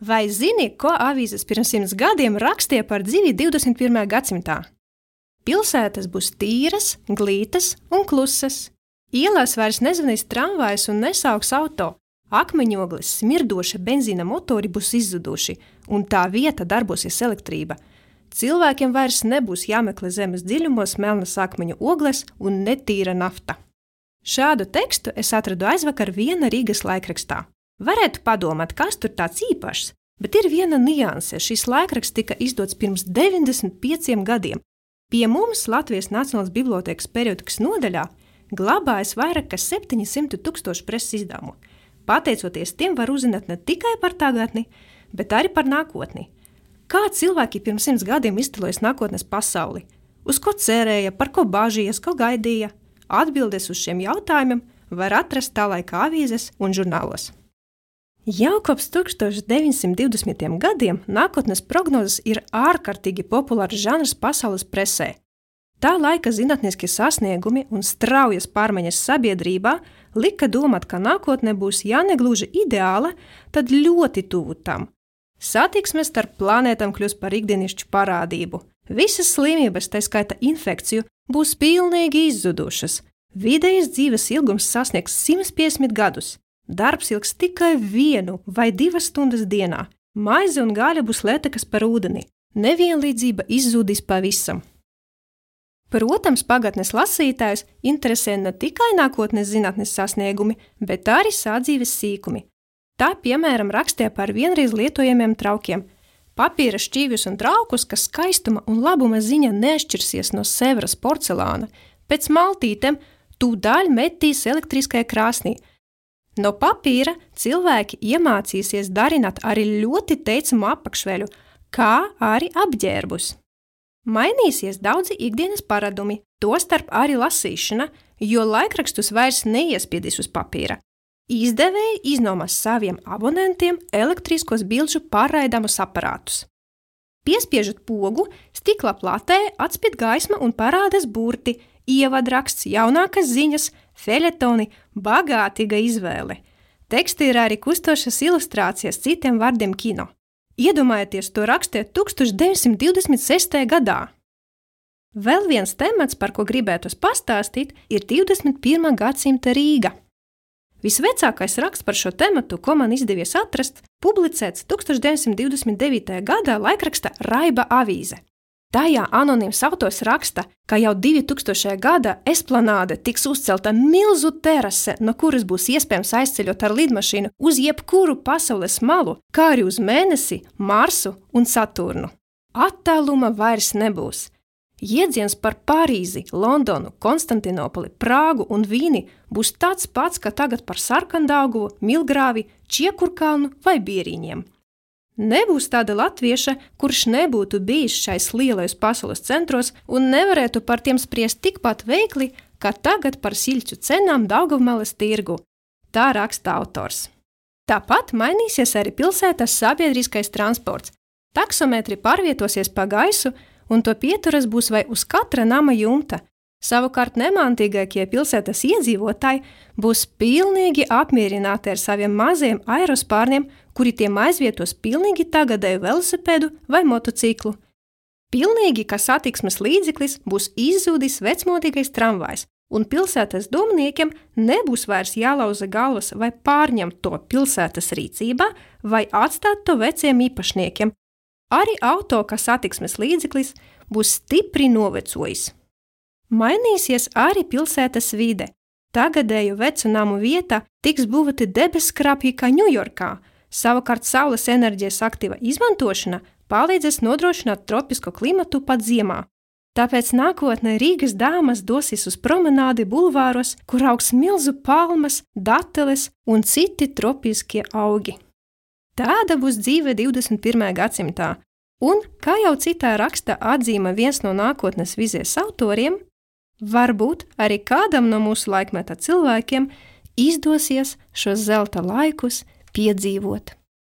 Vai zini, ko avīzes pirms simts gadiem rakstīja par dzīvi 21. gadsimtā? Pilsētas būs tīras, glītas un klusas. Ielās vairs nezvanīs tramvajs un nesauks auto. Akmeņogles, smirdoša benzīna motori būs izzuduši, un tā vieta darbosies elektrība. Cilvēkiem vairs nebūs jāmeklē zemes dziļumos melnas akmeņu ogles un netīra nafta. Šādu tekstu es atradu aizvakar viena Rīgas laikrakstā. Varētu padomāt, kas tur tāds īpašs, bet ir viena nianse. Šis laikraksts tika izdots pirms 95 gadiem. Pie mums Latvijas Nacionālās Bibliotēkas periodikas nodaļā glabājas vairāk kā 700 tūkstoši preses izdevumu. Pateicoties tiem, var uzzināt ne tikai par tagadni, bet arī par nākotni. Kā cilvēki pirms simts gadiem iztēlojas nākotnes pasauli, uz ko cerēja, par ko bažījās, ko gaidīja? Atbildes uz šiem jautājumiem var atrast tā laika avīzes un žurnālos. Jau kopš 1920. gadiem nākotnes prognozes ir ārkārtīgi populārs žanrs pasaules presē. Tā laika zinātniskie sasniegumi un straujas pārmaiņas sabiedrībā lika domāt, ka nākotne būs ja ne gluži ideāla, tad ļoti tuvu tam. Satiksme starp planētām kļūs par ikdienišķu parādību. Visas slimības, tā skaita infekciju, būs pilnīgi izzudušas. Vidējais dzīves ilgums sasniegs 150 gadus. Darbs ilgs tikai vienu vai divas stundas dienā. Maize un gaļa būs lētākas par ūdeni. Nevienlīdzība izzudīs pavisam. Protams, pagātnes lasītājs interesē ne tikai nākotnes zinātnes sasniegumi, bet arī sādzīves sīkumi. Tā, piemēram, rakstīja par vienreiz lietojamiem traukiem. Papīra šķīvjus un traukus, kas skaistuma un labuma ziņa neatšķirsies no sevras porcelāna, pēc maltītēm tūdaļ metīs elektriskajā krāsnī – No papīra cilvēki iemācīsies darināt arī ļoti teicamu apakšveļu, kā arī apģērbus. Mainīsies daudzi ikdienas paradumi, tostarp arī lasīšana, jo laikrakstus vairs neiespiedīs uz papīra. Izdevēji iznomās saviem abonentiem elektriskos bilžu pārraidāmus aparātus. Piespiežot pogu, stikla platē atspīd gaisma un parādās burti, ievadraksts, jaunākas ziņas, feļetoni, bagātīga izvēle. Tekstī ir arī kustošas ilustrācijas citiem vārdiem kino. Iedomājieties, to rakstīt 1926. gadā. Vēl viens temats, par ko gribētu pastāstīt, ir 21. gadsimta Rīga. Visvecākais raksts par šo tematu, ko man izdevies atrast, publicēts 1929. gadā laikraksta Raiba avīze. Tajā anonīms autors raksta, ka jau 2000. gada esplanāde tiks uzcelta milzu terase, no kuras būs iespējams aizceļot ar lidmašīnu uz jebkuru pasaules malu, kā arī uz Mēnesi, Marsu un Saturnu. Attāluma vairs nebūs. Jēdziens par Parīzi, Londonu, Konstantinopoli, Prāgu un Vīni būs tāds pats, kā tagad par Sarkandaugu, Milgrāvi, Čiekurkalnu vai Bieriņiem. Nebūs tāda latvieša, kurš nebūtu bijis šais lielais pasaules centros un nevarētu par tiem spriest tikpat veikli, kā tagad par siļķu cenām Daugavmalas tirgu. Tā raksta autors. Tāpat mainīsies arī pilsētas sabiedriskais transports. Taksometri pārvietosies pa gaisu, un to pieturas būs vai uz katra nama jumta, Savukārt nemantīgākie pilsētas iedzīvotāji būs pilnīgi apmierināti ar saviem maziem aerospārniem, kuri tiem aizvietos pilnīgi tagadēju velosipēdu vai motociklu. Pilnīgi kā satiksmes līdzeklis būs izzudis vecmodīgais tramvajs, un pilsētas domniekiem nebūs vairs jālauza galvas vai pārņemt to pilsētas rīcībā vai atstāt to veciem īpašniekiem. Arī auto kā satiksmes līdzeklis būs stipri novecojis. Mainīsies arī pilsētas vide. Tagadēju vecu namu vietā tiks būvēti debeskrāpji kā Ņujorkā, savukārt saules enerģijas aktīva izmantošana palīdzēs nodrošināt tropisko klimatu pat ziemā. Tāpēc nākotnē Rīgas dāmas dosies uz promenādi bulvāros, kur augs milzu palmas, dateles un citi tropiskie augi. Tāda būs dzīve 21. gadsimtā, un, kā jau citā raksta atzīmē viens no nākotnes vizijas autoriem, Varbūt arī kādam no mūsu laikmeta cilvēkiem izdosies šos zelta laikus piedzīvot.